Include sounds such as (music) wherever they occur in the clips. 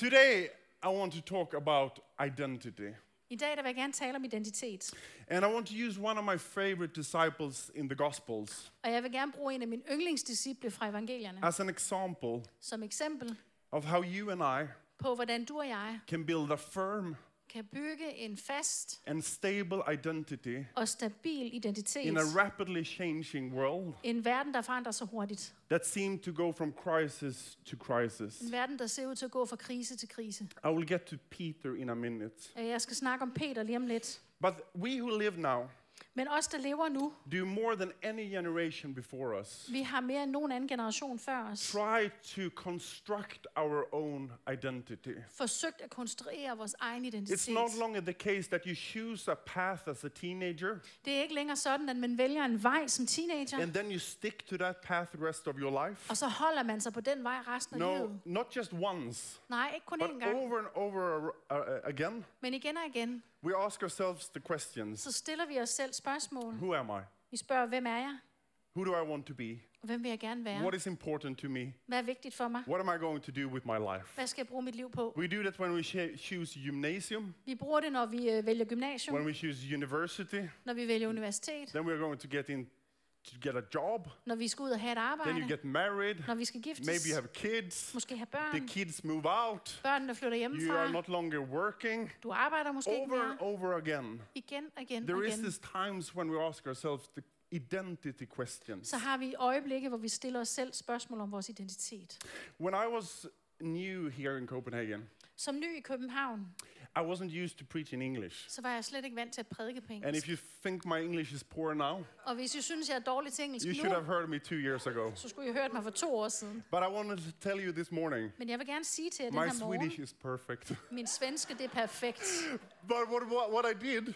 Today, I want to talk about identity. I dag der vil jeg gerne tale om identitet. And I want to use one of my favorite disciples in the Gospels Og jeg vil gerne bruge en af mine yndlingsdisciple fra evangelierne as an example som eksempel of how you and I på, hvordan du og jeg can build a firm kan bygge en fast and stable identity og stabil identitet in a rapidly changing world en verden, der forandrer sig hurtigt. that seems to go from crisis to crisis. En verden, der ser ud til at gå fra krise til krise. I will get to Peter in a minute. Jeg skal snakke om Peter lige om lidt. But we who live now Men os, der lever nu, do more than any generation before us. vi har mere end nogen anden generation før os, Try to construct our own identity. forsøgt at konstruere vores egen It's identitet. not longer the case that you choose a path as a teenager Det er ikke længere sådan, at man vælger en vej som teenager, and then you stick to that path the rest of your life. og så holder man sig på den vej resten af No, livet. not just once, Nej, ikke kun but én gang, over and over uh, again. men igen og igen, We ask ourselves the questions så stiller vi os selv spørgsmål. Who am I? Vi spørger, hvem er jeg? Who do I want to be? Hvem vil jeg gerne være? What is important to me? Hvad er vigtigt for mig? What am I going to do with my life? Hvad skal jeg bruge mit liv på? We do that when we choose gymnasium, Vi bruger det, når vi øh, vælger gymnasium, when we choose university, når vi vælger universitet, then we're going to get in to get a job, når vi skal ud og have et then you get married, når vi skal giftes, maybe you have kids, måske have the kids move out, børnene flytter you are not longer working. du arbejder måske ikke Over mere. and over again, Igen og igen there is igen. this times when we ask ourselves the identity questions. Så har vi øjeblikke, hvor vi stiller os selv spørgsmål om vores identitet. When I was new here in Copenhagen, Som ny i København, I wasn't used to preach in English. så var jeg slet ikke vant til at prædike på And engelsk. if you think my English is poor now, Og hvis I synes, jeg er dårlig til engelsk you should have heard me two years ago. så skulle I have hørt mig for to år siden. But I wanted to tell you this morning, Men jeg vil gerne sige til jer den my her morgen, Swedish is perfect. min svenske, det er perfekt. (laughs) but what, what, what I did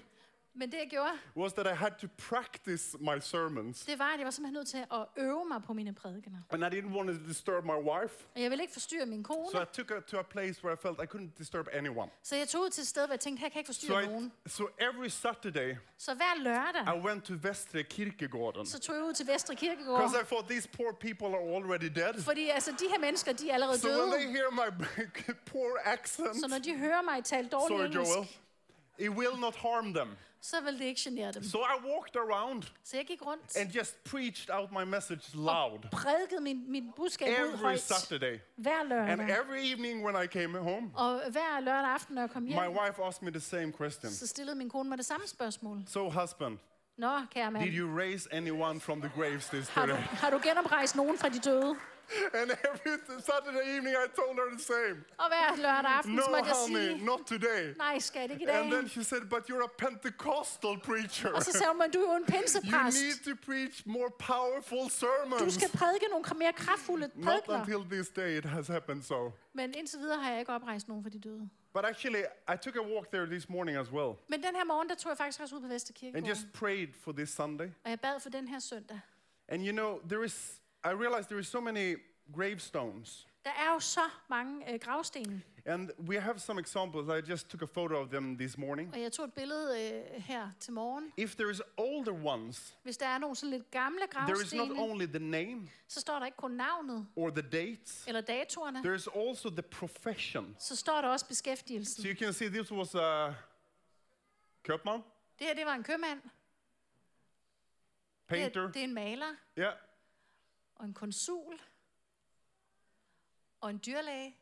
Men det jeg gjorde, was that I had to practice my sermons. det var, at jeg var simpelthen nødt til at øve mig på mine prædikener. And I didn't want to disturb my wife. Og jeg ville ikke forstyrre min kone, So I took her to a place where I felt I couldn't disturb anyone. så jeg tog ud til et sted, hvor jeg tænkte, her kan jeg ikke So, forstyrre I, nogen. so every Saturday, Så hver lørdag, I went to Vestre Kirkegården. så tog jeg ud til Vestre Kirkegård. Because I thought these poor people are already dead. Fordi altså, de her mennesker, de er allerede So when døde. they hear my (laughs) poor accent, Så når de hører mig tale dårlig sorry engelsk, Joel, it will not harm them. så vil det ikke genere dem. So I walked around Så jeg gik rundt and just preached out my message loud prædikede min, min budskab ud every højt Saturday. hver And lørdag. every evening when I came home, Og hver lørdag aften, når jeg kom my hjem, wife asked me the same question. så stillede min kone mig det samme spørgsmål. So, husband, Nå, kære mand, did you raise anyone from the graves this har du, har du genoprejst nogen fra de døde? (laughs) And every Saturday evening, I told her the same. Og hver lørdag aften, No, måtte jeg honey, sige, not today. nej, skat, ikke i dag. And then she said, But you're a Pentecostal preacher. Og så sagde hun, men du er jo en (laughs) You need to preach more powerful Du sermons. skal prædike nogle mere kraftfulde Not until this day it has happened so. Men indtil videre har jeg ikke oprejst nogen for de døde. But actually, I took a walk there this morning as well Men den her morgen, der tog jeg faktisk også ud på and just prayed for this Sunday. Og jeg bad for den her søndag. And you know, there is, I realized there are so many gravestones. Der er jo så mange øh, gravsten. And we have some examples. I just took a photo of them this morning. Og jeg tog et billede øh, her til morgen. If there is older ones, Hvis der er nogle sådan lidt gamle there is not gravstene, only the name så står der ikke kun navnet or the dates, eller datorerne. there is also the profession. Så står der også So you can see this was a köpman, Det her, det var en købmand. Det painter, er, det er en maler. yeah, Og en konsul. Og en dyrlæge.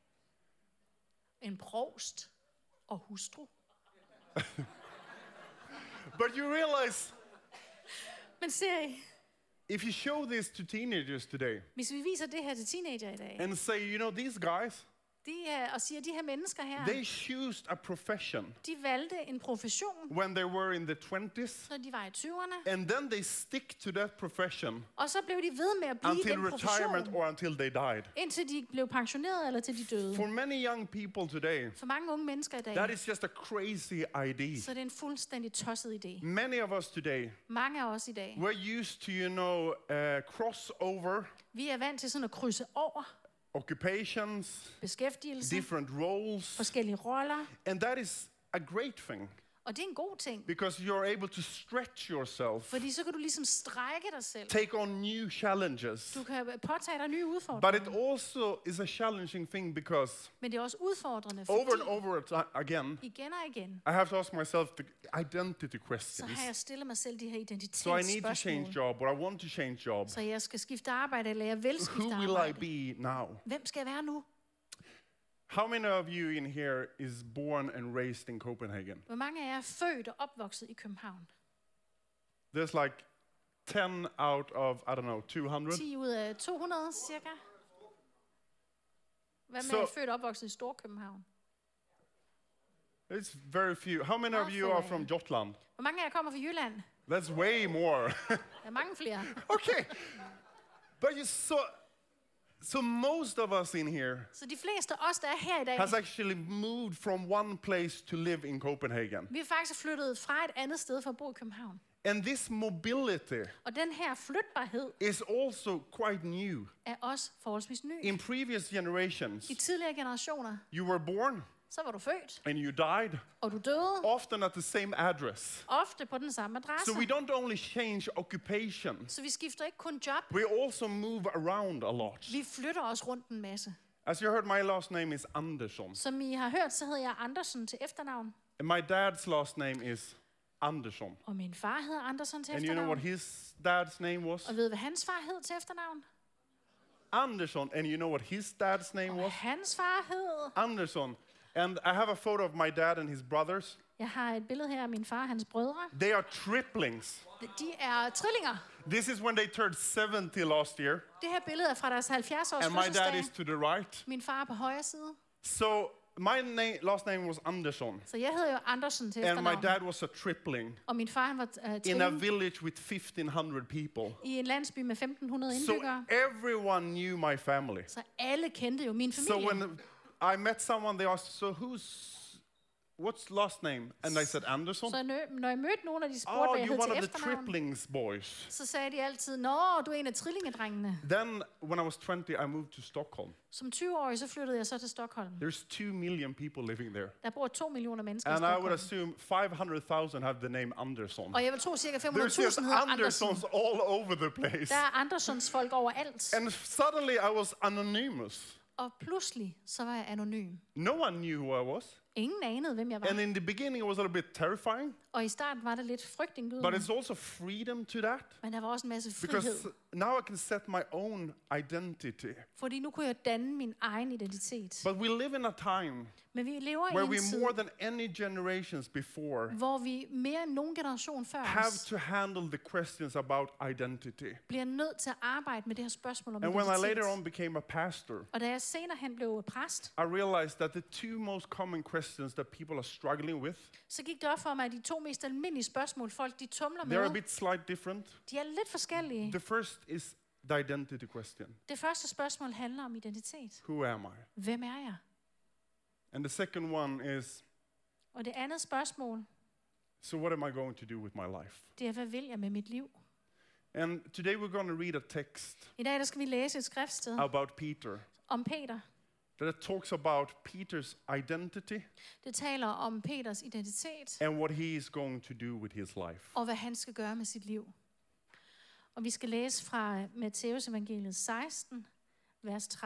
En provst. Og hustru. (laughs) But you realize Men ser I, if you show this to teenagers today hvis vi viser det her til teenager i dag, and say, you know, these guys, de er, og siger, de her mennesker her, they chose a profession de valgte en profession, when they were in the 20s, når de var i 20'erne, and then they stick to that profession og så blev de ved med at blive i until den retirement profession, or until they died. indtil de blev pensioneret eller til de døde. For many young people today, For mange unge mennesker i dag, that is just a crazy idea. så er det en fuldstændig tosset idé. Many of us today, Mange af os i dag, we're used to, you know, uh, crossover vi er vant til sådan at krydse over occupations, beskæftigelse, different roles, forskellige roller, and that is a great thing. Og det er en god ting, because you're able to stretch yourself, fordi så kan du ligesom strække dig selv. take on new challenges. Du kan påtage dig nye But udfordringer. it also is a challenging thing because Men det er også udfordrende, over and fordi over at- again, igen og igen, I have to ask myself the identity så questions. har jeg stillet mig selv de her So I need to change identitetsspørgsmål. job, or I want to change job. Så jeg skal skifte arbejde, eller jeg vil Who skifte will I arbejde. be now? Hvem skal jeg være nu? How many of you in here is born and raised in Copenhagen? Hvor mange af jer er født og opvokset i København? There's like 10 out of, I don't know, 200. 10 ud af 200 cirka. Hvad med så, født og opvokset i Storkøbenhavn? It's very few. How many of you are from. Jutland? Hvor mange af jer kommer fra Jylland? That's way more. Der er mange flere. (laughs) okay. But you so so most of us in here Så de fleste af os, der er her i dag, has actually moved from one place to live in Copenhagen. vi er faktisk flyttet fra et andet sted for at bo i København. And this mobility Og den her flytbarhed is also quite new. er også forholdsvis ny. In previous generations, I tidligere generationer, you were born så var du født, and you died, og du døde, often at the same address. ofte på den samme adresse. So we don't only change occupation, Så vi skifter ikke kun job, we also move around a lot. vi flytter også rundt en masse. As you heard, my last name is Andersson. Som I har hørt, så hedder jeg Andersen til efternavn, And my dad's last name is Andersson. og min far hedder Andersen til And you know what efternavn. his dad's name was? Og ved hvad hans far hed til efternavn? Andersson. And you know what his dad's name Og was? hans far hed... Andersson. And I have a photo of my dad and his brothers. Jeg har et billede her af min far og hans brødre. They are triplings. De er trillinger. This is when they turned 70 last year. Det her billede er fra deres 70 års And my dad is to the right. Min far er på højre side. So my name, last name was Andersson. Så jeg hedder jo Andersen til And my dad was a tripling Og min far han var uh, in a village with 1,500 people. i en landsby med 1500 So everyone knew my family. Så alle kendte jo min So when I met someone, they asked, "So who's what's last name?" And I said Anderson. Så nø- når jeg mødte nogle af de spurgte, Oh, hvad jeg you're hed one til of the efternavn, triplings boys. så sagde de altid, Nå, du er en af trillingedrengene. Then, when I was 20, I moved to Stockholm. Som 20-årig, så flyttede jeg så til Stockholm. There's two million people living there, Der bor to millioner mennesker and i I would assume 500,000 have the name Anderson. Og jeg vil tro, cirka just 500.000 hedder. Andersons all over the place. Der er Andersons folk overalt. And suddenly, I was anonymous. Og pludselig, så var jeg anonym. No one knew who I was. Ingen anede, hvem jeg var. And in the beginning, it was a little bit terrifying, Og i starten var det lidt but frygtindgydende. it's also freedom to that. Men der var også en masse Because frihed. Now I can set my own identity. Fordi nu kunne jeg danne min egen identitet. But we live in a time Men vi lever where i we tid, more than any generations before hvor vi mere end nogen generation før have os to handle the questions about identity. bliver nødt til at arbejde med det her spørgsmål om And when I later on became a pastor, Og da jeg senere hen blev præst, I realized that the two most common questions that people are struggling with, så gik det op for mig, at de to mest almindelige spørgsmål, folk de tumler they're a med, bit slight different. de er lidt forskellige. The first is the identity question. Det første spørgsmål handler om identitet. Who am I? Hvem er jeg? And the second one is, Og det andet spørgsmål, so what am I going to do with my life? det er, hvad vil jeg med mit liv? And today we're going to read a text I dag der skal vi læse et skriftsted about Peter om Peter. that talks about Peter's identity Det taler om Peters identitet and what he is going to do with his life. og hvad han skal gøre med sit liv. Og vi skal læse fra Matteus evangeliet 16, vers 13-18.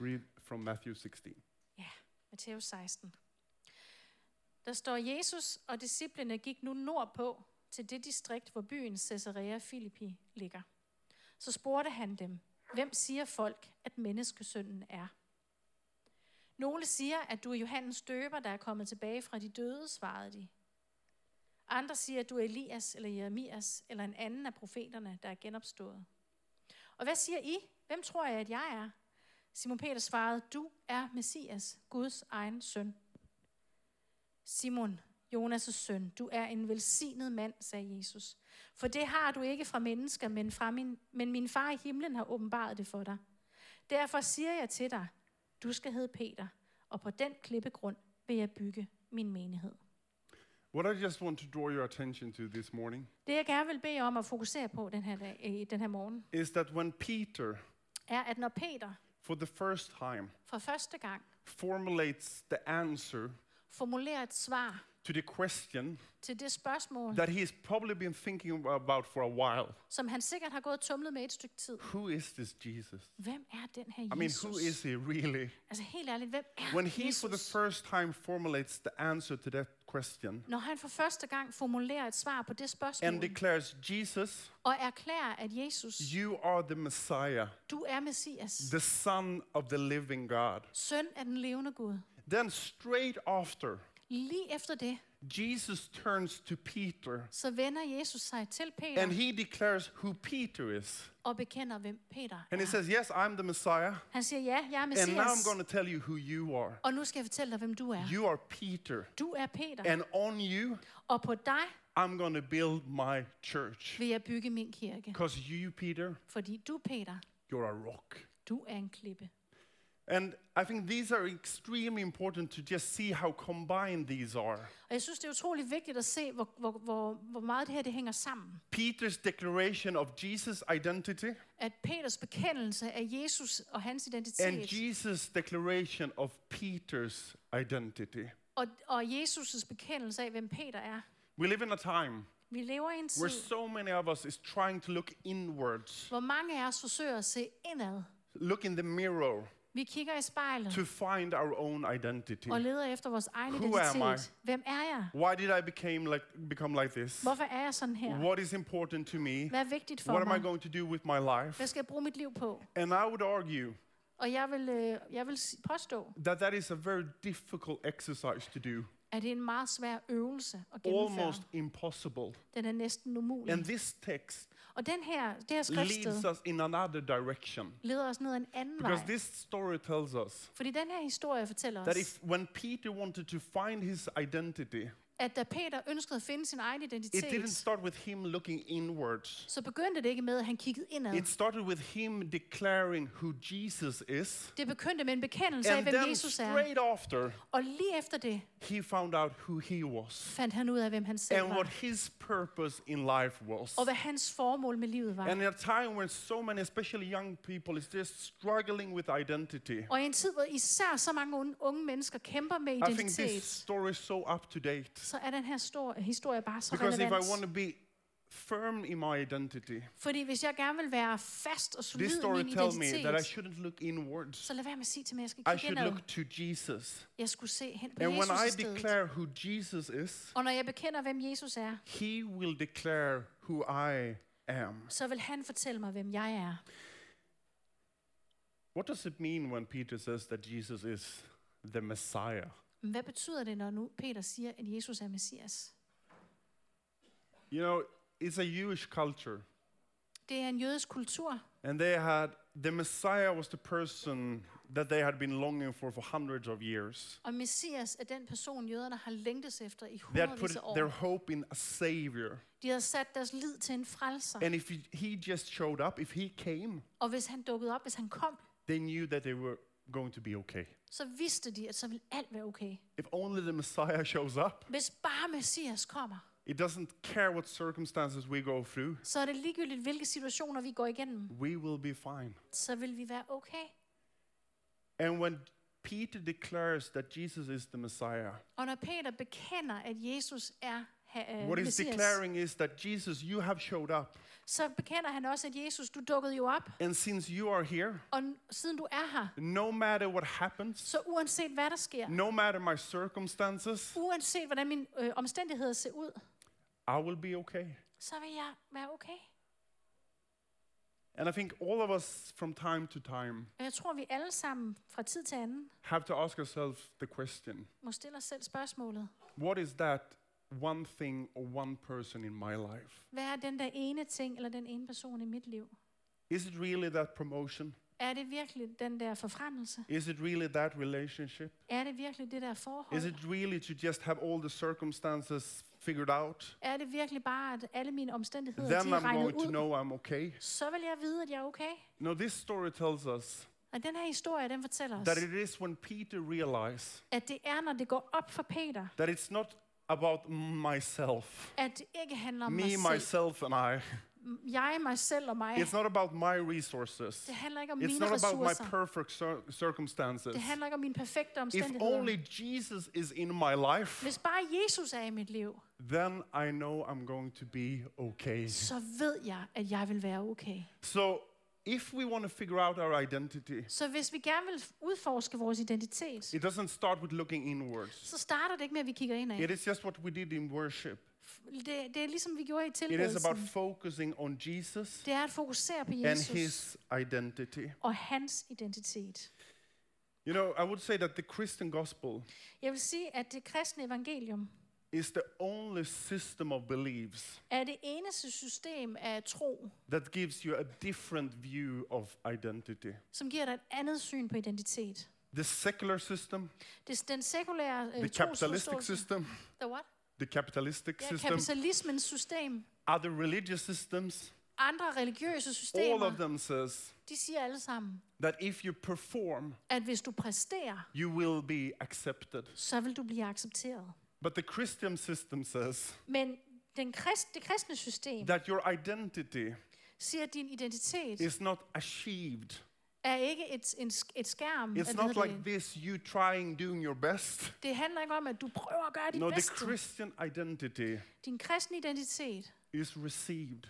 Read from Matthew 16. Ja, Matteus 16. Der står, Jesus og disciplene gik nu nordpå til det distrikt, hvor byen Caesarea Philippi ligger. Så spurgte han dem, hvem siger folk, at menneskesønnen er? Nogle siger, at du er Johannes døber, der er kommet tilbage fra de døde, svarede de. Andre siger, at du er Elias eller Jeremias eller en anden af profeterne, der er genopstået. Og hvad siger I? Hvem tror jeg, at jeg er? Simon Peter svarede, du er Messias, Guds egen søn. Simon, Jonas' søn, du er en velsignet mand, sagde Jesus. For det har du ikke fra mennesker, men, fra min, men min far i himlen har åbenbaret det for dig. Derfor siger jeg til dig, du skal hedde Peter, og på den klippegrund vil jeg bygge min menighed. What I just want to draw your attention to this morning Det jeg gerne vil bede om at fokusere på den her, dag, i den her morgen, is that when Peter, er, at når Peter for the first time, for første gang formulates the answer formulerer et svar to the question til det spørgsmål, that he's probably been thinking about for a while. som han sikkert har gået og tumlet med et stykke tid. Who is this Jesus? Hvem er den her I mean, Jesus? who is he really? Altså helt ærligt, hvem er When he for the first time formulates the answer to that question Når han for første gang formulerer et svar på det and spørgsmål, declares, Jesus, og erklærer, at Jesus, you are the Messiah, du er Messias, the Son of the living God. søn af den levende Gud. Then, straight after, Lige efter det, Jesus turns to Peter så vender Jesus sig til Peter and he declares who Peter is. og bekender, hvem Peter And he er. says, Yes, I'm the Messiah. Han siger, ja, jeg er And now I'm going to tell you who you are. og nu skal jeg fortælle dig, hvem du er. You are Peter. Du er Peter, And on you, og på dig I'm going to build my church. vil jeg bygge min kirke. Because you, Peter, Fordi du, Peter, you're a rock. du er en klippe. And I think these are extremely important to just see how combined these are. Og jeg synes, det er utrolig vigtigt at se, hvor, hvor, hvor, hvor meget det her det hænger sammen. Peter's declaration of Jesus' identity At Peters bekendelse af Jesus og hans and Jesus' declaration of Peter's identity. og, og Jesus' bekendelse af, hvem Peter er. We live in a time Vi lever i en tid, where so many of us is trying to look inwards, hvor mange af os forsøger at se indad. look in the mirror Vi kigger i spejlet to find our own identity. og leder efter vores egen Who am identitet. Hvem er jeg? Why did I became like, become like this? Hvorfor er jeg sådan her? What is important to me? Hvad er vigtigt for What am I mig? going to do with my life? Hvad skal jeg bruge mit liv på? And I would argue Og jeg vil, øh, jeg vil påstå, that that is a very difficult exercise to do, at det er en meget svær øvelse at gennemføre. almost impossible. Den er næsten umulig. And this text Og den her, det her leads skriftsted us in another direction. leder os ned en anden Because vej. this story tells us Fordi den her historie fortæller that os, if when Peter wanted to find his identity, at da Peter ønskede at finde sin egen it didn't identitet, start with him looking inwards. så begyndte det ikke med, at han kiggede indad. It started with him declaring who Jesus is. Det begyndte med en bekendelse af, hvem then Jesus er. straight after, Og lige efter det he found out who he was fandt han ud af, hvem han selv and what var. his purpose in life was. Og hvad hans formål med livet var. And in a time when so many, especially young people, is just struggling with identity, Og i en tid, hvor især så mange unge, mennesker kæmper med I think this identitet, story is so up to date. Så er den her stor, historie bare så Because if I want relevant. to be firm in my identity, Fordi hvis jeg gerne vil være fast og this solid i story min tells me that I shouldn't look inwards. så lad være med at sige til mig, at jeg skal I kigge should indad. look to Jesus. Jeg skulle se hen på And when Jesus I i stedet. declare who Jesus is, Og når jeg bekender, hvem Jesus er, he will declare who I am. så vil han fortælle mig, hvem jeg er. What does it mean when Peter says that Jesus is the Messiah? Men hvad betyder det, når nu Peter siger, at Jesus er Messias? You know, it's a Jewish culture. Det er en jødisk kultur, And they had, the Messiah was the person that they had been longing for for hundreds of years. og Messias er den person, jøderne har længtes efter i They had put hundredvis af their år. hope in a savior. De havde sat deres lid til en frelser. And if he, he just showed up, if he came, Og hvis han dukkede op, hvis han kom, they knew that they were going to be okay. så vidste de, at så ville alt være okay. If only the Messiah shows up, Hvis bare Messias kommer, it doesn't care what circumstances we go through, så er det ligegyldigt, hvilke situationer vi går igennem. we will be fine. Så vil vi være okay. And when Peter declares that Jesus is the Messiah, Og når Peter bekender, at Jesus er what he's Messias, declaring is that Jesus, you have showed up. så bekender han også, at Jesus, du dukkede jo op, And since you are here, og n- siden du er her, no matter what happens, så uanset hvad der sker, no matter my circumstances, uanset hvordan mine øh, omstændigheder ser ud, I will be okay. så vil jeg være okay. And I think all of us from time to time Og jeg tror, vi alle sammen fra tid til anden have to ask ourselves the question må stille os selv spørgsmålet. what is that one thing or one person in my life? Hvad er den der ene ting eller den ene person i mit liv? Is it really that promotion? Er det virkelig den der forfremmelse? Is it really that relationship? Er det virkelig det der forhold? Is it really to just have all the circumstances figured out? Er det virkelig bare, at alle mine omstændigheder Then de er I'm regnet going to ud? know I'm okay. Så vil jeg vide, at jeg er okay. No, this story tells us Og den her historie, den fortæller os, that it is when Peter realized at det er, når det går op for Peter, that it's not about myself, at det ikke handler om me, mig selv, myself, and I, jeg, mig selv og mig. It's not about my resources. Det handler ikke om It's mine not about my ressourcer. perfect cir- circumstances. Det handler ikke om mine perfekte If omstændigheder. only Jesus is in my life, Hvis bare Jesus er i mit liv, then I know I'm going to be okay. så ved jeg, at jeg vil være okay. So, if we want to figure out our identity, Så hvis vi gerne vil udforske vores identitet, it doesn't start with looking inwards. så starter det ikke med, at vi kigger indad. It is just what we did in worship. Det, det er ligesom vi gjorde i It is about focusing on Jesus Det er at fokusere på and Jesus his identity. og hans identitet. You know, I would say that the Christian gospel Jeg vil sige, at det kristne evangelium is the only system of beliefs er det eneste system af tro, that gives you a different view of identity. som giver dig et andet syn på identitet. The secular system, Det den sekulære øh, the capitalistic trosforståelse. system, The what? the capitalistic Ja, system, kapitalismens system, other religious systems, andre religiøse all systemer, of them says de siger alle sammen, that if you perform, at hvis du præsterer, you will be accepted. så vil du blive accepteret. But the Christian system says Men den krist, det kristne system that your identity siger, at din identitet is not achieved. er ikke et, en, et skærm. It's not like det. this you trying doing your best. det handler ikke om, at du prøver at gøre dit No, the. Christian identity Din kristne identitet is received.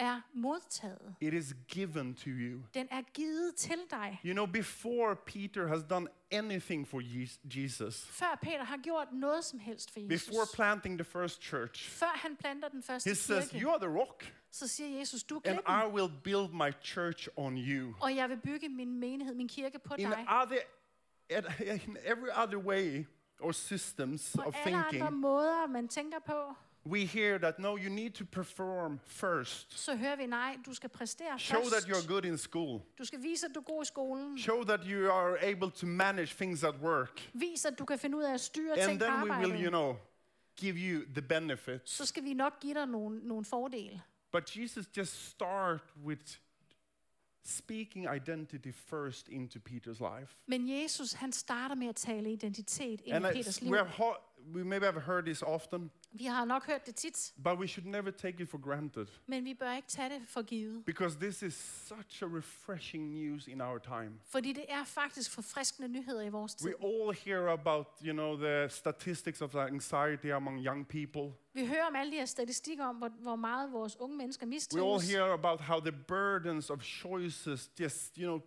Er modtaget. It is given to you. Den er givet til dig. You know, before Peter has done anything for Jes- Jesus, Før Peter har gjort noget som helst for Jesus. before planting the first church, Før han planter den første he says, kirke, You are the rock, så siger Jesus, du er and klippen, I will build my church on you. og jeg vil bygge min menighed, min kirke på In dig. other, in every other way or systems På of alle andre thinking, måder, man tænker på, we hear that no, you need to perform first. så hører vi, nej, du skal præstere Show that you're good in school. Du skal vise, at du er god i skolen. Show that you are able to manage things at work. Vis, at du kan finde ud af at styre And ting på then we will, you know, give you the benefits. Så skal vi nok give dig nogle, nogle fordele. But Jesus just start with speaking identity first into Peter's life. Men Jesus, han starter med at tale identitet ind i Peters liv. we, have we maybe have heard this often, Vi har nok hørt det tit, but we should never take it for granted men vi bør ikke tage det for givet. because this is such a refreshing news in our time. Fordi det er faktisk forfriskende nyheder i vores tid. We all hear about, you know, the statistics of anxiety among young people. Vi hører om alle de her statistikker om, hvor, hvor meget vores unge mennesker We all mistrives. hear about how the burdens of choices just, you know,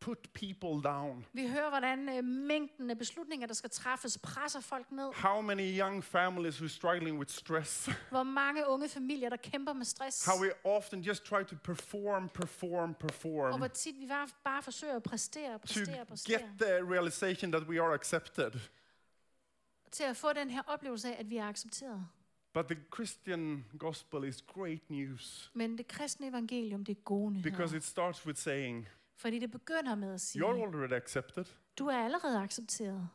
put people down. Vi hører, hvordan øh, mængden af beslutninger, der skal træffes, presser folk ned. How many young families who are struggling with stress. (laughs) Hvor mange unge familier, der kæmper med stress. How we often just try to perform, perform, Og perform hvor tit vi bare, bare forsøger at præstere, to præstere, get præstere. the realization that we are accepted. Til at få den her oplevelse af, at vi er accepteret. But the Christian gospel is great news Men det kristne evangelium, det er gode because nyheder. it starts with saying, Fordi det begynder med at sige, You're already accepted. du er allerede accepteret.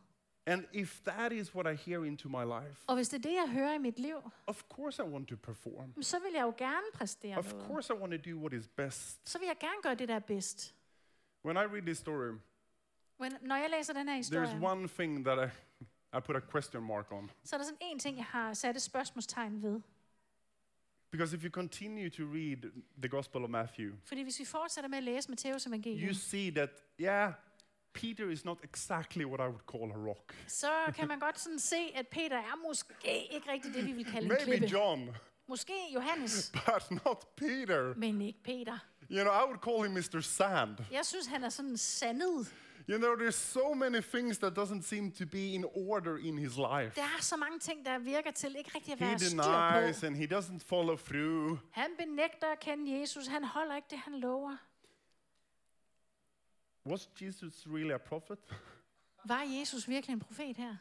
And if that is what I hear into my life, Og hvis det er det, jeg hører i mit liv, of course I want to perform. så vil jeg jo gerne præstere Of noget. course I want to do what is best. Så vil jeg gerne gøre det, der er bedst. When I read this story, Men når jeg læser den her historie, there's one thing that I, I put a question mark on. så er der sådan en ting, jeg har sat et spørgsmålstegn ved. Because if you continue to read the Gospel of Matthew, Fordi hvis vi fortsætter med at læse Matteus you see that, yeah, Peter is not exactly what I would call a rock. så kan man godt sådan se, at Peter er måske ikke rigtig det, vi vil kalde en Maybe klippe. John, Måske Johannes, (laughs) but not Peter. men ikke Peter. You know, I would call him Mr. Sand. Jeg synes, han er sådan sandet. You know, there's so many things that doesn't seem to be in order in his life. Der er så mange ting, der virker til ikke rigtig at He være styr denies på. and he doesn't follow through. Han benægter at kende Jesus. Han holder ikke det, han lover. Was Jesus really a prophet? Var Jesus virkelig en profet her?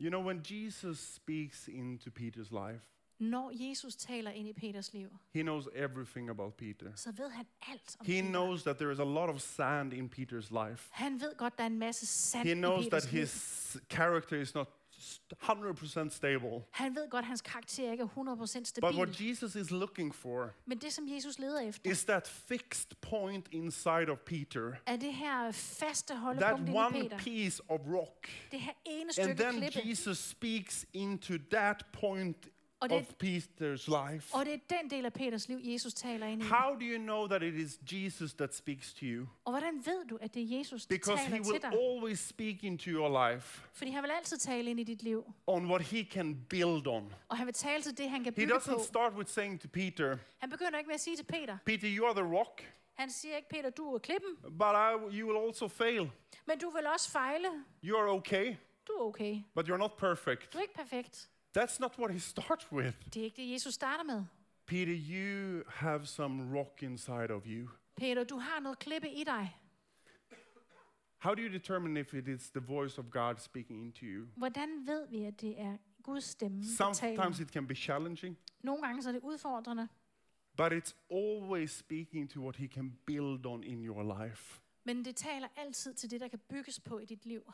You know, when Jesus speaks into Peter's life, Når Jesus taler ind i Peters liv, he knows everything about Peter. så ved han alt om He Peter. knows that there is a lot of sand in Peter's life. Han ved godt, der er en masse sand He i knows that Peters liv. his character is not st- 100% stable. Han ved godt, at hans karakter ikke er 100% But what stabil. Jesus is looking for Men det, som Jesus leder efter, is that fixed point inside of Peter. er det her faste That holdepunkt inde i one Peter. piece of rock. Det her ene And then klippe. Jesus speaks into that point Og det, of Peter's life. og det er den del af Peters liv, Jesus taler ind i. How do you know that it is Jesus that speaks to you? Og hvordan ved du, at det er Jesus, der Because he taler til will dig? always speak into your life Fordi han vil altid tale ind i dit liv. on what he can build on. Og han vil tale til det, han kan He bygge på. doesn't start with saying to Peter, Han begynder ikke med at sige til Peter. Peter, you are the rock, Han siger ikke, Peter, du er klippen, but I, you will also fail. men du vil også fejle. You are okay, Du er okay. but you're not perfect. Du er ikke perfekt. That's not what he starts with. Det er ikke det, Jesus starter med. Peter, you have some rock inside of you. Peter, du har noget klippe i dig. How do you determine if it is the voice of God speaking into you? Hvordan ved vi, at det er Guds stemme, Sometimes it can be challenging, Nogle gange så er det udfordrende, but it's always speaking to what he can build on in your life. men det taler altid til det, der kan bygges på i dit liv.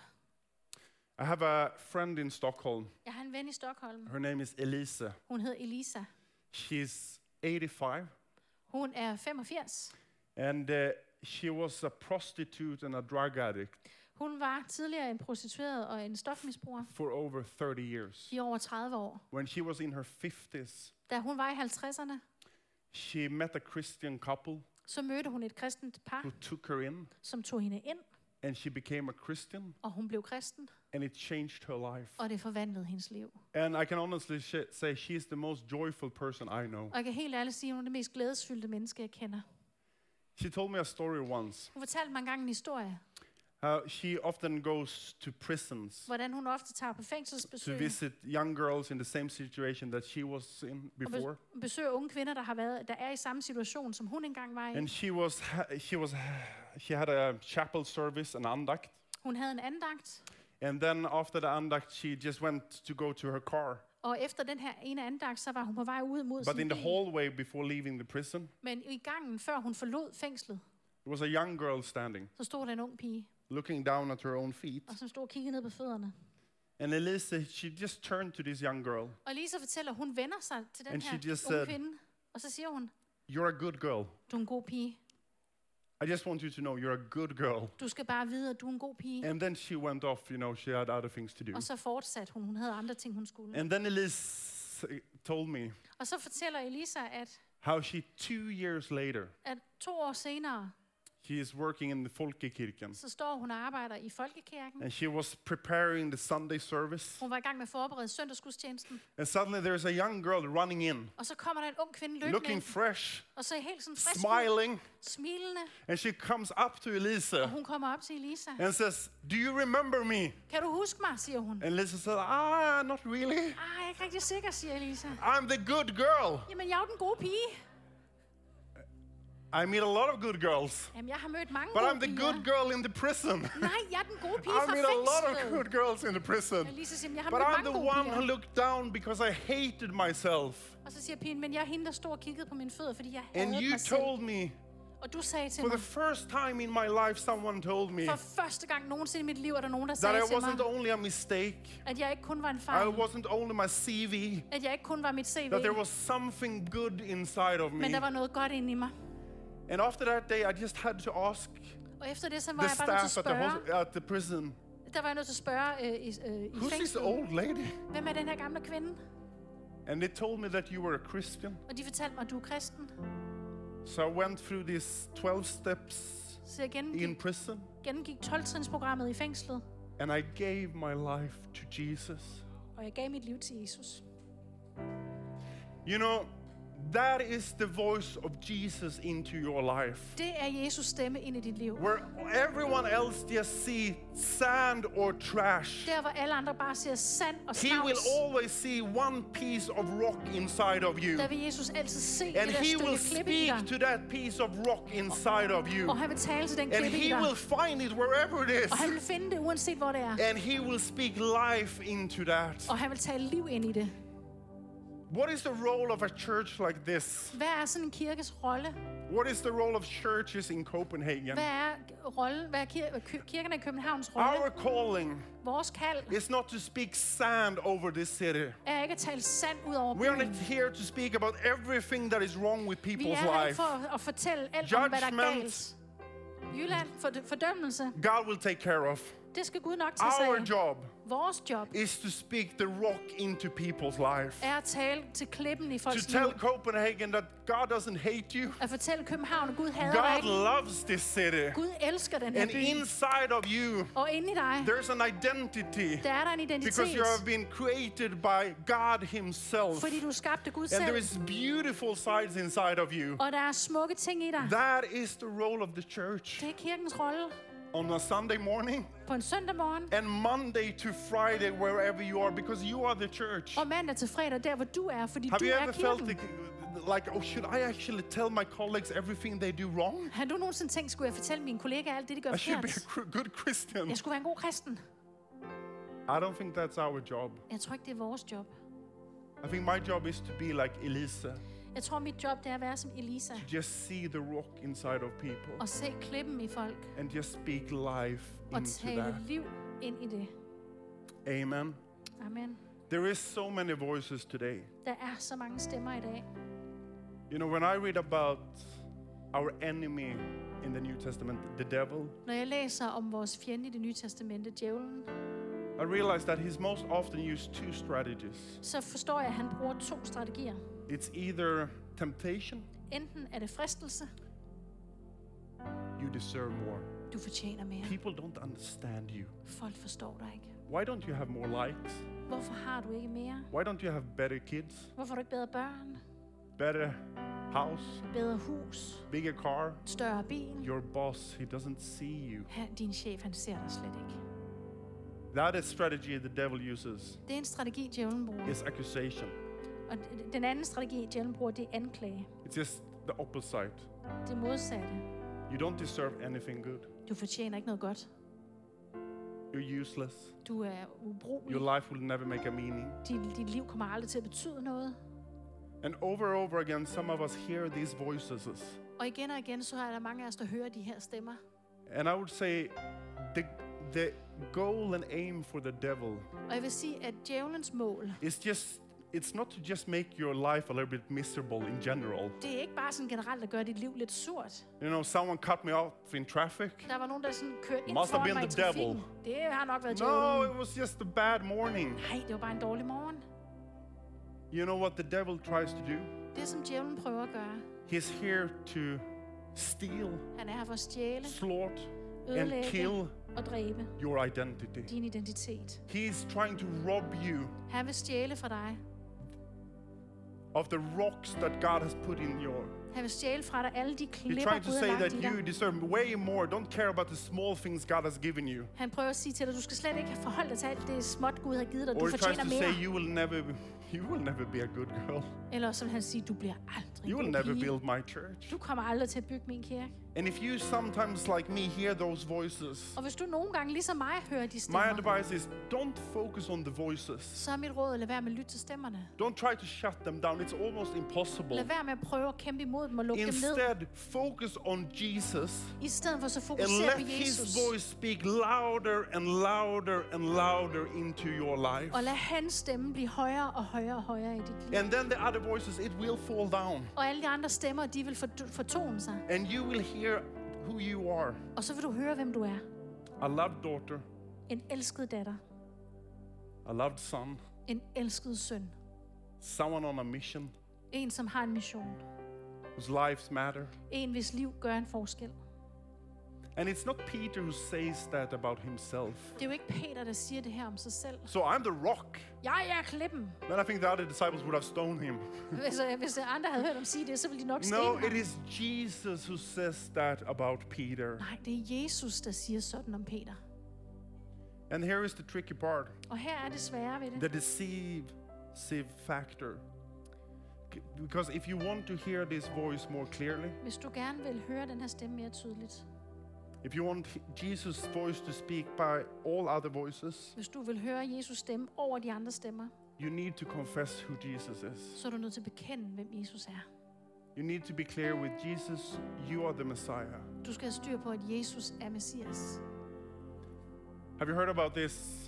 I have a friend in Stockholm. Jeg har en ven i Stockholm. Her name is Elisa. Hun hedder Elisa. She's 85, Hun er 85. and uh, she was a prostitute and a drug addict Hun var tidligere en prostitueret og en stofmisbruger for over 30 years. i over 30 år. When she was in her 50s, Da hun var i 50'erne, she met a Christian couple så mødte hun et kristent par, who took her in, som tog hende ind, and she became a Christian, og hun blev kristen, and it changed her life. og det forvandlede hendes liv. And I can honestly sh- say she's the most joyful person I know. Og jeg kan helt ærligt sige, at hun er det mest glædesfyldte menneske, jeg kender. She told me a story once. Hun fortalte mig engang en historie, How she often goes to prisons hvordan hun ofte tager på to fængselsbesøg visit young girls in the same situation that she was in og before. bes- besøger unge kvinder, der har været, der er i samme situation, som hun engang var i. And she was, ha- she was, she had a chapel service, and an andakt. Hun havde en andagt, And then after the andakt, she just went to go to her car. og efter den her ene andagt, så var hun på vej ud mod But sin in the bil. hallway before leaving the prison, Men i gangen, før hun forlod fængslet, there was a young girl standing, så stod der en ung pige, looking down at her own feet. og som stod og kiggede ned på fødderne. And Elisa, she just turned to this young girl. Og Lisa fortæller, hun vender sig til den And she her just unge said- kvinde, og så siger hun, You're a good girl. du er en god pige. I just want you to know you're a good girl. Du skal bare vide, at du er en god pige. And then she went off, you know, she had other things to do. Og så fortsatte hun. Hun havde andre ting, hun skulle. And then Elise told me Og så fortæller Elisa, at, how she, two years later, at to år senere, she is working in the Folkekirken. så står hun og arbejder i Folkekirken. And she was preparing the Sunday service. Hun var i gang med at forberede søndagsgudstjenesten. And suddenly there's a young girl running in, Og så kommer der en ung kvinde løbende looking ind, fresh, og så helt sådan frisk ud, smiling. smilende. And she comes up to Og Elisa hun kommer op til Elisa. and says, Do you remember me? Kan du huske mig, siger hun. And Elisa said, Ah, not really. Ah, jeg er ikke rigtig sikker, siger Elisa. I'm the good girl. Jamen, jeg er den gode pige. I meet a lot of good girls, Jamen, jeg har mødt mange but I'm the piger. good girl in the prison. Nej, jeg er den gode (laughs) pige I fra meet a lot of good girls in the prison. Og Lisa siger, "Men jeg har But I'm the one who piger. looked down because I hated myself. Og så siger pigen, men jeg er hende, der stod og kiggede på mine fødder, fordi jeg And you mig selv. told me, Og du sagde til for the mig, first time in my life, someone told me for første gang nogensinde i mit liv, er der nogen, der that sagde I til mig, wasn't only a mistake, at jeg ikke kun var en I fejl, wasn't only my CV, at jeg ikke kun var mit CV, that there was something good inside of me. men der var noget godt inde i mig. And after that day, I just had to ask Og efter det, så var the jeg bare nødt til staff at at the, spørge, hos- at the prison, der var jeg nødt til at spørge øh, i, øh, i who's this fængslet, old lady? hvem er den her gamle kvinde? And they told me that you were a Christian. Og de fortalte mig, at du er kristen. So I went through these 12 steps Så jeg gennemgik, in prison gennemgik 12-trinsprogrammet i fængslet, and I gave my life to Jesus. og jeg gav mit liv til Jesus. You know, that is the voice of Jesus into your life. Det er Jesus stemme ind i dit liv. Where everyone else just see sand or trash. Der, hvor alle andre bare ser sand og He will snavs, always see one piece of rock inside of you. der vil Jesus altid se And det der he will speak to that piece of rock inside of you. Og han vil tale til den And klippe i he will find it wherever it is. Og han vil finde det, uanset hvor det er. And he will speak life into that. Og han vil tale liv ind i det. What is the role of a church like this? Hvad er sådan en kirkes rolle? What is the role of churches in Copenhagen? Hvad er rollen? Hvad er kir- kir- kirkerne i Københavns rolle? Our calling Vores kald is not to speak sand over this city. er ikke at tale sand ud over We are not byen. here to speak about everything that is wrong with Vi er people's her ikke life. for at- fortælle alt om, hvad der er Judgment. galt. Jylland, for fordømmelse, God will take care of. det skal Gud nok tage sig Our af. job Vores job is to speak the rock into people's life. er at tale til klippen i To folks tell liv. Copenhagen that God doesn't hate you. At fortælle København, at Gud hader dig God ikke. loves this city. Gud elsker den her And by. inside of you, Og inde i dig, there's an identity. der er der en Because identitet. you have been created by God Himself. Fordi du er skabt af Gud And there selv. is beautiful sides inside of you. Og der er smukke ting i dig. That is the role of the church Det er kirkens rolle on a Sunday morning på en søndag morgen. and Monday to Friday, wherever you are, because you are the church. Og mandag til fredag, der hvor du er, fordi Have du you er ever felt kirken. the, like, oh, should I actually tell my colleagues everything they do wrong? Har du nogensinde tænkt, skulle jeg fortælle mine kollegaer alt det, de gør I should be a forkert? good Christian. Jeg skulle være en god kristen. I don't think that's our job. Jeg tror ikke, det er vores job. I think my job is to be like Elisa, Jeg tror, mit job det er at være som Elisa. to just see the rock inside of people Og se klippen i folk. and just speak life Og into tale that. liv ind i det. Amen. Amen. There is so many voices today. Der er så mange stemmer i dag. You know, when I read about our enemy in the New Testament, the devil, Når jeg læser om vores fjende i det nye testamente, djævlen, I realize that he's most often used two strategies. så forstår jeg, at han bruger to strategier. It's either temptation, Enten er det fristelse, you deserve more. du fortjener mere. People don't understand you. Folk forstår dig ikke. Why don't you have more likes? Hvorfor har du ikke mere? Why don't you have better kids, Hvorfor har du ikke bedre børn? better house, Bedre hus? bigger car? Større bil? Your boss, he doesn't see you. Han, din chef, han ser dig slet ikke. That is strategy the devil uses. Det er en strategi, djævlen bruger. Is accusation. Og den anden strategi, djævlen bruger, det er anklage. It's just the opposite. Det modsatte. You don't deserve anything good. Du fortjener ikke noget godt. You're useless. Du er ubrugelig. Your life will never make a meaning. Dit, dit liv kommer aldrig til at betyde noget. And over and over again, some of us hear these voices. Og igen og igen, så er der mange af os, der hører de her stemmer. And I would say the, the goal and aim for the devil Og jeg vil sige, at djævelens mål, is just, it's not to just make your life a little bit miserable in general. det er ikke bare sådan generelt at gøre dit liv lidt surt. You know, someone cut me off in traffic. Der var nogen, der sådan kørte ind Must have foran been mig i the devil. Det har nok været No, djævlen. it was just a bad morning. Nej, det var bare en dårlig morgen. You know what the devil tries to do? Det, som djævlen prøver at gøre, He's here to steal, han er her for at stjæle, slaughter, and kill og dræbe your identity. din identitet. He's trying to rob you Han vil stjæle fra dig. of the rocks that God has put in your. Han vil stjæle fra dig alle de klipper, Gud har say lagt that i you dig. deserve way more. Don't care about the small things God has given you. Han prøver at sige til dig, du skal slet ikke forholde dig til alt det småt, Gud har givet dig. Du Or fortjener to say mere. you will never you will never be a good girl. Eller så vil han sige, du bliver aldrig You will never pige. build my church. Du kommer aldrig til at bygge min kirke. And if you sometimes like me hear those voices, Og hvis du nogle gange, ligesom mig, hører de my stemmer, advice is don't focus on the voices. så er mit råd at lade være med at lytte til stemmerne. Don't try to shut them down. It's almost impossible. Lad være med at prøve at kæmpe imod dem og lukke dem ned. Instead, focus on Jesus I stedet for så and fokusere på let his Jesus. voice speak louder and louder and louder into your life. Og lad hans stemme blive højere og højere og højere i dit liv. And then the other voices, it will fall down. Og alle de andre stemmer, de vil fort- fortone sig. And you will hear who you are Og så vil du høre, hvem du er. a loved daughter, En elsket datter. a loved son, En elsket søn. someone on a mission En, som har en mission. Whose lives matter. En, hvis liv gør en forskel. And it's not Peter who says that about himself. Det er jo ikke Peter, der siger det her om sig selv. So I'm the rock. Jeg er klippen. Then I think the other disciples would have stoned him. (laughs) Hvis, øh, hvis andre havde hørt ham sige det, så ville de nok No, stene it ham. is Jesus who says that about Peter. Nej, det er Jesus, der siger sådan om Peter. And here is the tricky part Og her er det svære ved det. the deceive factor. Because if you want to hear this voice more clearly, Hvis du gerne vil høre den her stemme mere tydeligt, if you want Jesus' voice to speak by all other voices, hvis du vil høre Jesus stemme over de andre stemmer, you need to confess who Jesus is. så er du nødt til at bekende, hvem Jesus er. You need to be clear with Jesus, you are the Messiah. Du skal have styr på, at Jesus er Messias. Have you heard about this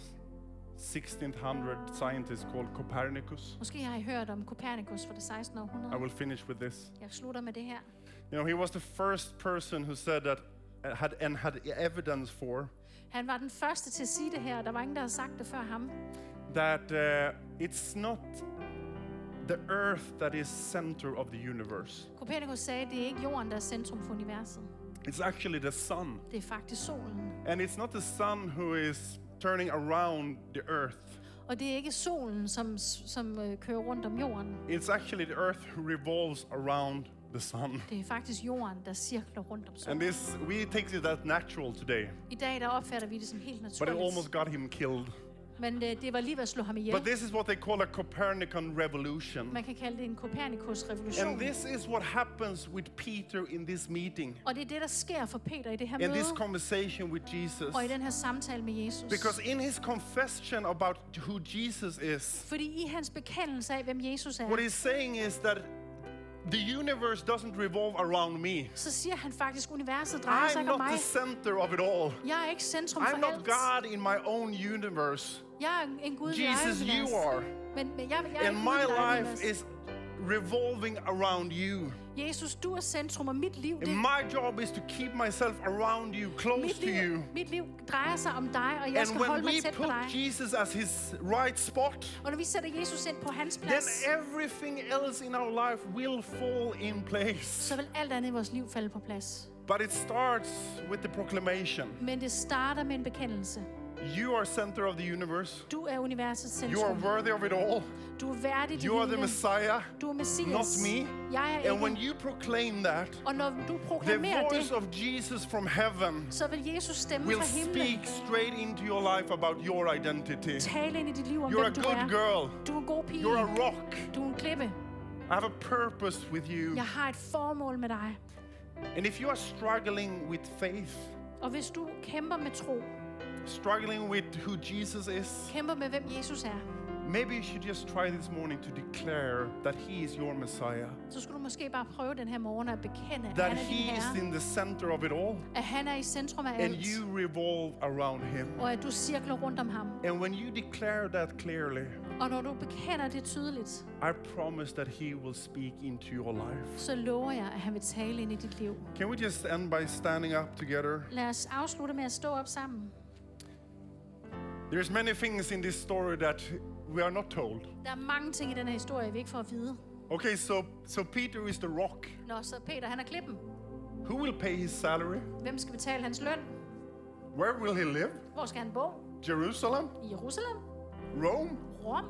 1600 scientist called Copernicus? Måske har I hørt om Copernicus fra det 16. I will finish with this. Jeg slutter med det her. You know, he was the first person who said that had, and had evidence for Han var den første til at sige det her, og der var ingen, der havde sagt det før ham. that uh, it's not the earth that is center of the universe. Copernicus sagde, det er ikke jorden, der er centrum for universet. It's actually the sun. Det er faktisk solen. And it's not the sun who is turning around the earth. Og det er ikke solen, som, som øh, kører rundt om jorden. It's actually the earth who revolves around the sun. Det er faktisk jorden, der cirkler rundt om And this we take it as natural today, I dag der opfatter vi det som helt but it naturligt. almost got him killed. Men øh, det var lige ved at slå ham ihjel. But this is what they call a Copernican revolution. Man kan kalde det en Copernicus revolution. And this is what happens with Peter in this meeting, Og det er det, der sker for Peter i det her in møde, this conversation with Jesus. og i den her samtale med Jesus. Because in his confession about who Jesus is, Fordi i hans bekendelse af, hvem Jesus er, what he's saying is that the universe doesn't revolve around me. så siger han faktisk, universet drejer sig I'm ikke om not mig. the center of it all. Jeg er ikke centrum I'm for not alt. God in my own universe. Jeg en Gud i Jesus, you are. Men, men jeg, jeg And my Gud i eget life is revolving around you. Jesus, du er centrum, og mit liv, det, And my job is to keep myself around you, close mit, to you. liv, mit liv drejer sig om dig, og jeg And skal when holde mig we tæt på put dig. Jesus as his right spot, Og når vi sætter Jesus ind på hans then everything else in our life will fall in place. så vil alt andet i vores liv falde på plads. But it starts with the proclamation Men det starter med en bekendelse. You are center of the universe. Du er universets You are worthy of it all. Du er værdig det You are the. Messiah, Du er Messias. not me. Jeg er And when you proclaim that, Og når du the voice det, of Jesus from heaven så vil Jesus stemme will fra himlen speak straight into your life about your identity. tale ind i dit liv om, You're a hvem du good er. girl. Du er en god pige. You're a rock. Du er en klippe. I have a purpose with you. Jeg har et formål med dig. And if you are struggling with faith, Og hvis du kæmper med tro, struggling with who Jesus is, kæmper med, hvem Jesus er, maybe you should just try this morning to declare that He is your Messiah, så skulle du måske bare prøve den her morgen at bekende, at that han er din He is herre. in the center of it all, At han er i centrum af and alt. you revolve around Him. Og at du cirkler rundt om ham. And when you declare that clearly, Og når du bekender det tydeligt, I promise that He will speak into your life. så lover jeg, at han vil tale ind i dit liv. Can we just end by standing up together? Lad os afslutte med at stå op sammen. There's many things in this story that we are not told. Der er mange ting i den her historie, vi ikke får at vide. Okay, so so Peter is the rock. Nå, så Peter, han er klippen. Who will pay his salary? Hvem skal betale hans løn? Where will he live? Hvor skal han bo? Jerusalem? Jerusalem? Rome? Rom?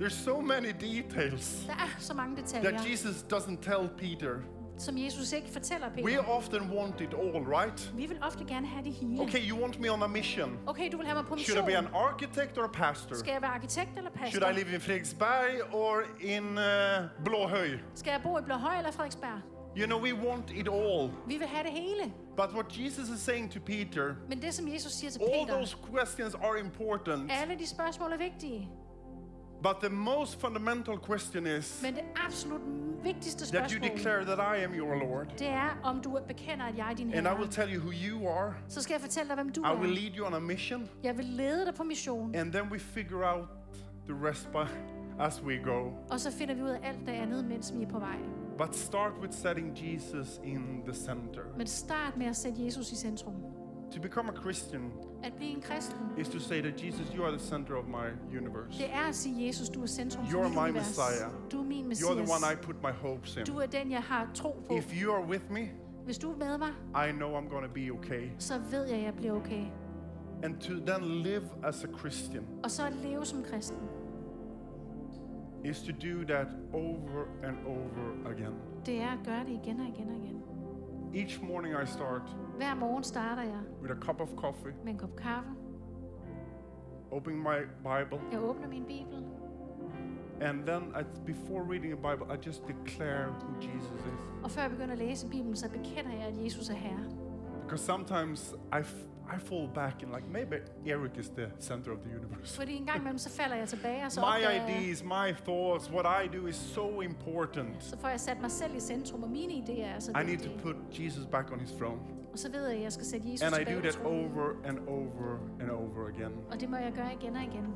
There's so many details Der er så mange detaljer, that Jesus doesn't tell Peter. Som Jesus ikke fortæller Peter. We often want it all, right? Vi vil ofte gerne have det hele. Okay, you want me on a mission. Okay, du vil have mig på Should I mission. be an architect or a pastor? Skal jeg være arkitekt eller pastor? Should I live in Fredriksberg or in uh, Blåhøj? Skal jeg bo i Blåhøj eller Frederiksberg? You know, we want it all. Vi vil have det hele. But what Jesus is saying to Peter, Men det, som Jesus siger til all Peter, those questions are important. alle de spørgsmål er vigtige. But the most fundamental question is Men det absolut vigtigste that you spørgsmål, declare that I am your Lord. det er, om du bekender, at jeg er din And I will herre. tell you who you are. Så skal jeg fortælle dig, hvem du I will er. lead you on a mission. Jeg vil lede dig på mission. And then we figure out the rest by, as we go. Og så finder vi ud af alt det andet, mens vi er på vej. But start with setting Jesus in the center. Men start med at sætte Jesus i centrum. To become a Christian At blive en kristen, is to say that Jesus, you are the center of my universe. det er at sige, Jesus, du er centrum for mit my univers. Messiah. Du er min You're the Messias. one I put my hopes in. Du er den, jeg har tro på. If you are with me, Hvis du er med mig, I know I'm going to be okay. så ved jeg, at jeg bliver okay. And to then live as a Christian Og så at leve som kristen, is to do that over and over again. det er at gøre det igen og igen og igen. Each morning I start Hver morgen starter jeg with a cup of coffee, med en kop kaffe. opening my Bible, Jeg åbner min bibel. and then I, before reading the Bible, I just declare who Jesus is. Og før jeg begynder at læse Bibelen, så bekender jeg, at Jesus er Herre. Because sometimes I, I fall back and like maybe Eric is the center of the universe. Fordi en gang imellem, så falder jeg tilbage, og så, My ideas, my thoughts, what I do is so important. så får jeg sat mig selv i centrum, og mine idéer er så I need to put Jesus back on his throne. Og så ved jeg, at jeg skal sætte Jesus And I tilbage do på that tronen. over and over and over again. Og det må jeg gøre igen og igen.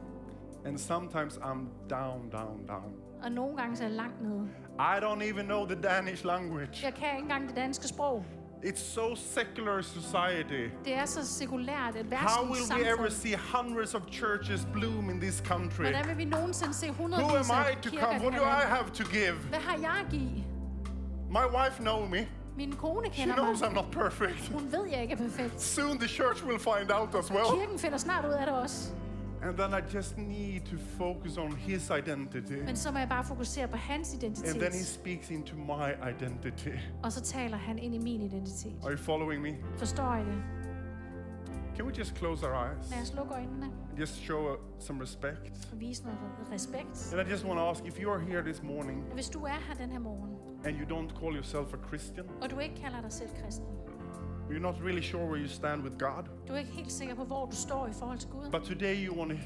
And sometimes I'm down, down, down. Og nogle gange så er jeg langt nede. I don't even know the Danish language. Jeg kan ikke engang det danske sprog. It's so secular society. Det er så sekulært, et How will we ever see hundreds of churches bloom in this country? Hvordan vil vi nogensinde se Who hundredvis am af I to come? What do I have to give? Hvad har jeg at give? My wife know me. Min kone She kender knows mig. I'm not perfect. Hun ved, jeg ikke er perfekt. Soon the church will find out as well. Kirken finder snart ud af det også. And then I just need to focus on his identity. Men så må jeg bare fokusere på hans And then he identitet. speaks into my identity. Og så taler han ind i min identitet. Are you following me? Forstår I det? Can we just close our eyes? Lad os lukke øjnene and Just show some respect. og vise noget respekt. And I just want to ask if you are here this morning Hvis du er her den her morgen, and you don't call yourself a Christian, og du ikke kalder dig selv kristen, you're not really sure where you stand with God, du er ikke helt sikker på, hvor du står i forhold til Gud, but today you want to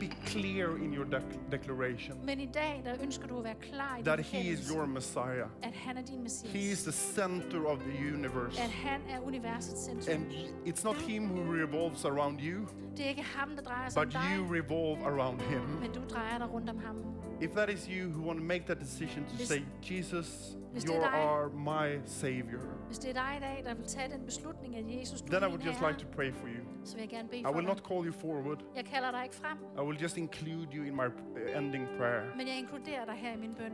be clear in your dec- declaration men i dag, der ønsker du at være klar i that din He is your Messiah. at han er din He is the center of the universe. at han er universets centrum. And it's not Him who revolves around you, Det er ikke ham, der drejer sig om but you revolve around Him. men du drejer dig rundt om ham. If that is you who want to make that decision to Hvis- say, Jesus, you er dig- are my Savior, Hvis det er dig i dag, der vil tage den beslutning, at Jesus, du then I er would just herre, like to pray for you. så vil jeg gerne bede I for will dig. not call you forward. Jeg kalder dig ikke frem, I will just include you in my uh, ending prayer. men jeg inkluderer dig her i min bøn.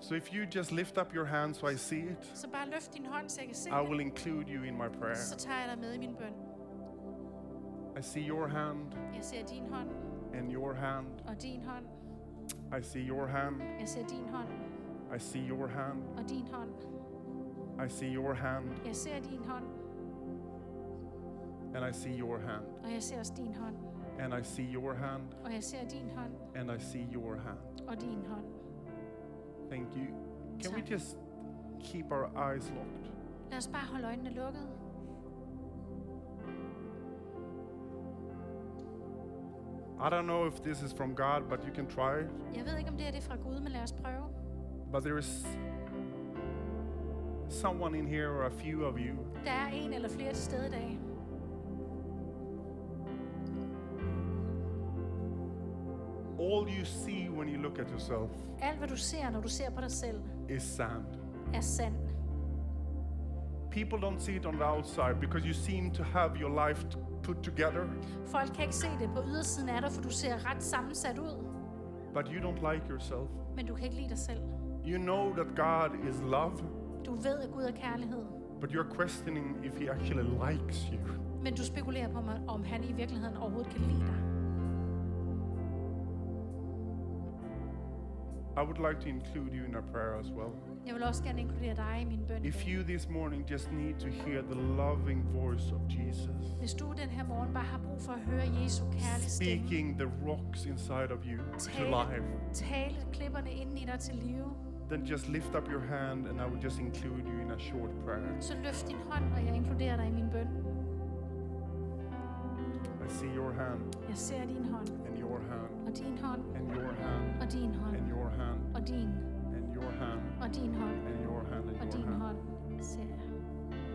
So if you just lift up your hand so I see it, Så bare løft din hånd, så jeg kan se I will include you in my prayer. Så tager jeg dig med i min bøn. I see your hand Jeg ser din hånd and your hand. og din hånd. I see your hand. Jeg ser din hånd I see your hand. og din hånd. I see your hand Jeg ser din hånd, and I see your hand. og jeg ser også din hånd. And I see your hand Og jeg ser din hånd and I see your hand. og din hånd. Thank you. Can we just keep our eyes locked? Lad os bare holde øjnene lukket. I don't know if this is from God, but you can try. Jeg ved ikke, om det her det er fra Gud, men lad os prøve. But there is someone in here, or a few of you, Der er en eller flere til stede i dag. all you see when you look at yourself Alt, hvad du ser, når du ser på dig selv, is sand. er sand. People don't see it on the outside because you seem to have your life put together, Folk kan ikke se det på ydersiden af dig, for du ser ret sammensat ud. but you don't like yourself. Men du kan ikke lide dig selv. You know that God is love, Du ved, at Gud er kærlighed. but you're questioning if He actually likes you. Men du spekulerer på, om- om han i virkeligheden overhovedet kan lide dig. I would like to include you in our prayer as well. Jeg vil også gerne inkludere dig i min bøn. If you this morning just need to hear the loving voice of Jesus Hvis du den her morgen bare har brug for at høre Jesu kærlige stemme, speaking the rocks inside of you to tale, life, tale klipperne inden i dig til live, then just lift up your hand and I will just include you in a short prayer. så løft din hånd, og jeg inkluderer dig i min bøn. I see your hand Jeg ser din hånd, hand. Og din hånd, and your hand. Og din hånd, and your hand. Og din, and your hand. Og din hånd, and your hand og and din your hand. hånd. Ser jeg.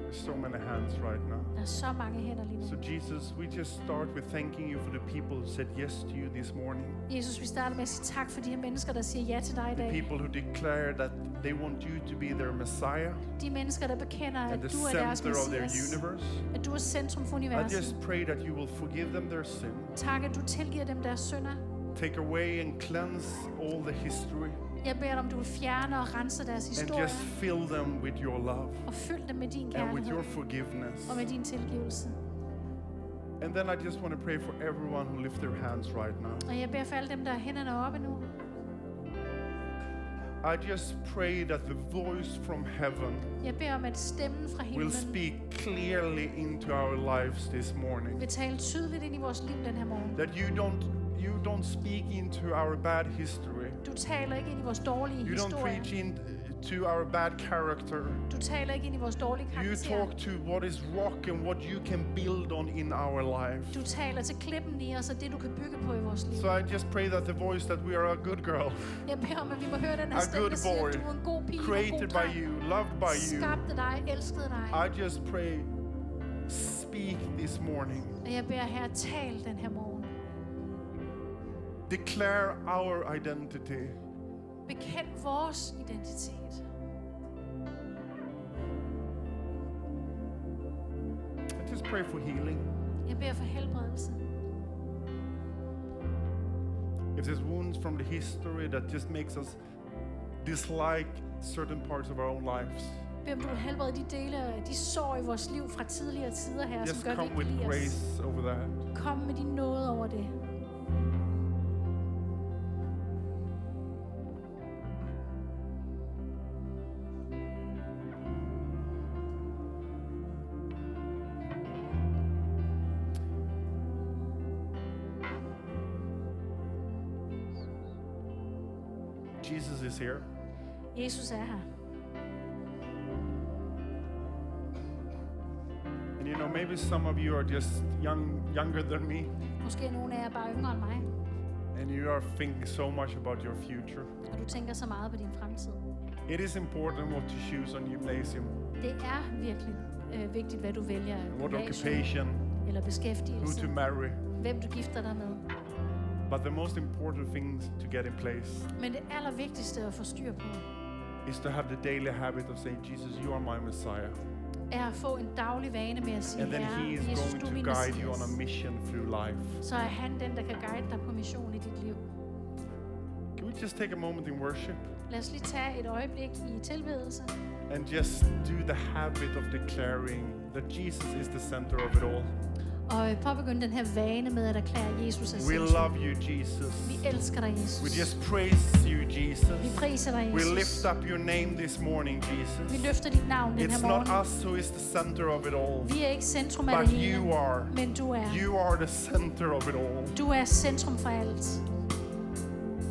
There's so many hands right now. Der er så mange hænder lige nu. So Jesus, we just start with thanking you for the people who said yes to you this morning. Jesus, vi starter med at sige tak for de her mennesker, der siger ja til dig i The people who declare that they want you to be their Messiah De mennesker, der bekender, at du er deres center of their messias. universe. At du er centrum for I just pray that you will forgive them their sin, Tak, at du tilgiver dem deres synder. take away and cleanse all the history, Jeg beder dig om, du vil fjerne og rense deres and historie. just fill them with your love Og fyld dem med din and with your kærlighed forgiveness. og med din tilgivelse. And then I just want to pray for everyone who lift their hands right now. Og jeg beder for alle dem, der har hænderne oppe nu. I just pray that the voice from heaven Jeg beder om, at stemmen fra will himlen speak clearly into our lives this morning. vil tale tydeligt ind i vores liv den her morgen. That you don't you don't speak into our bad history. Du taler ikke ind i vores dårlige You don't preach into our bad character. Du taler ikke ind i vores dårlige You talk to what is rock and what you can build on in our life. Du taler til klippen i os og det, du kan bygge på i vores liv. So I just pray that the voice that we are a good girl, Jeg beder om, at vi må høre den her A stemme, der siger, boy, at du er en god pige, en created god by you, loved by you. Skabte dig, elskede dig. I just pray, speak this morning. Og jeg beder her, tal den her morgen. Declare our identity. Bekend vores identitet. pray for healing. Jeg beder for helbredelse. If there's wounds from the history that just makes us dislike certain parts of our own lives, Bed om du vil helbrede de dele af de sår i vores liv fra tidligere tider her, just som gør, at vi come ikke with grace over that. Kom med din nåde over det. Jesus is here. Jesus er her. And you know, maybe some of you are just young, younger than me, Måske er nogle af jer bare yngre end mig, and you are thinking so much about your future. og du tænker så meget på din fremtid. It is important what you choose on gymnasium, Det er virkelig øh, vigtigt, hvad du vælger what occupation, eller who to marry. hvem du gifter dig med. But the most important thing to get in place Men det allervigtigste at få styr på, is to have the daily habit of saying, Jesus, you are my Messiah. er at få en daglig vane med at sige, And then He is Jesus, going du er to min guide you on a Messias. mission through life. Så er han den, der kan guide dig på mission i dit liv. Can we just take a moment in worship Lad os lige tage et øjeblik i tilbedelse, and just do the habit of declaring that Jesus is the center of it all? Og øh, påbegynde den her vane med at erklære Jesus er We love you, Jesus. Vi elsker dig, Jesus. We just praise you, Vi Jesus. priser dig, We Jesus. lift up your name this morning, Vi Jesus. løfter dit navn den It's her not morgen. us who is the center of it all, Vi er ikke centrum af but det hele, you are. men du er. You are the center of it all. Du er centrum for alt.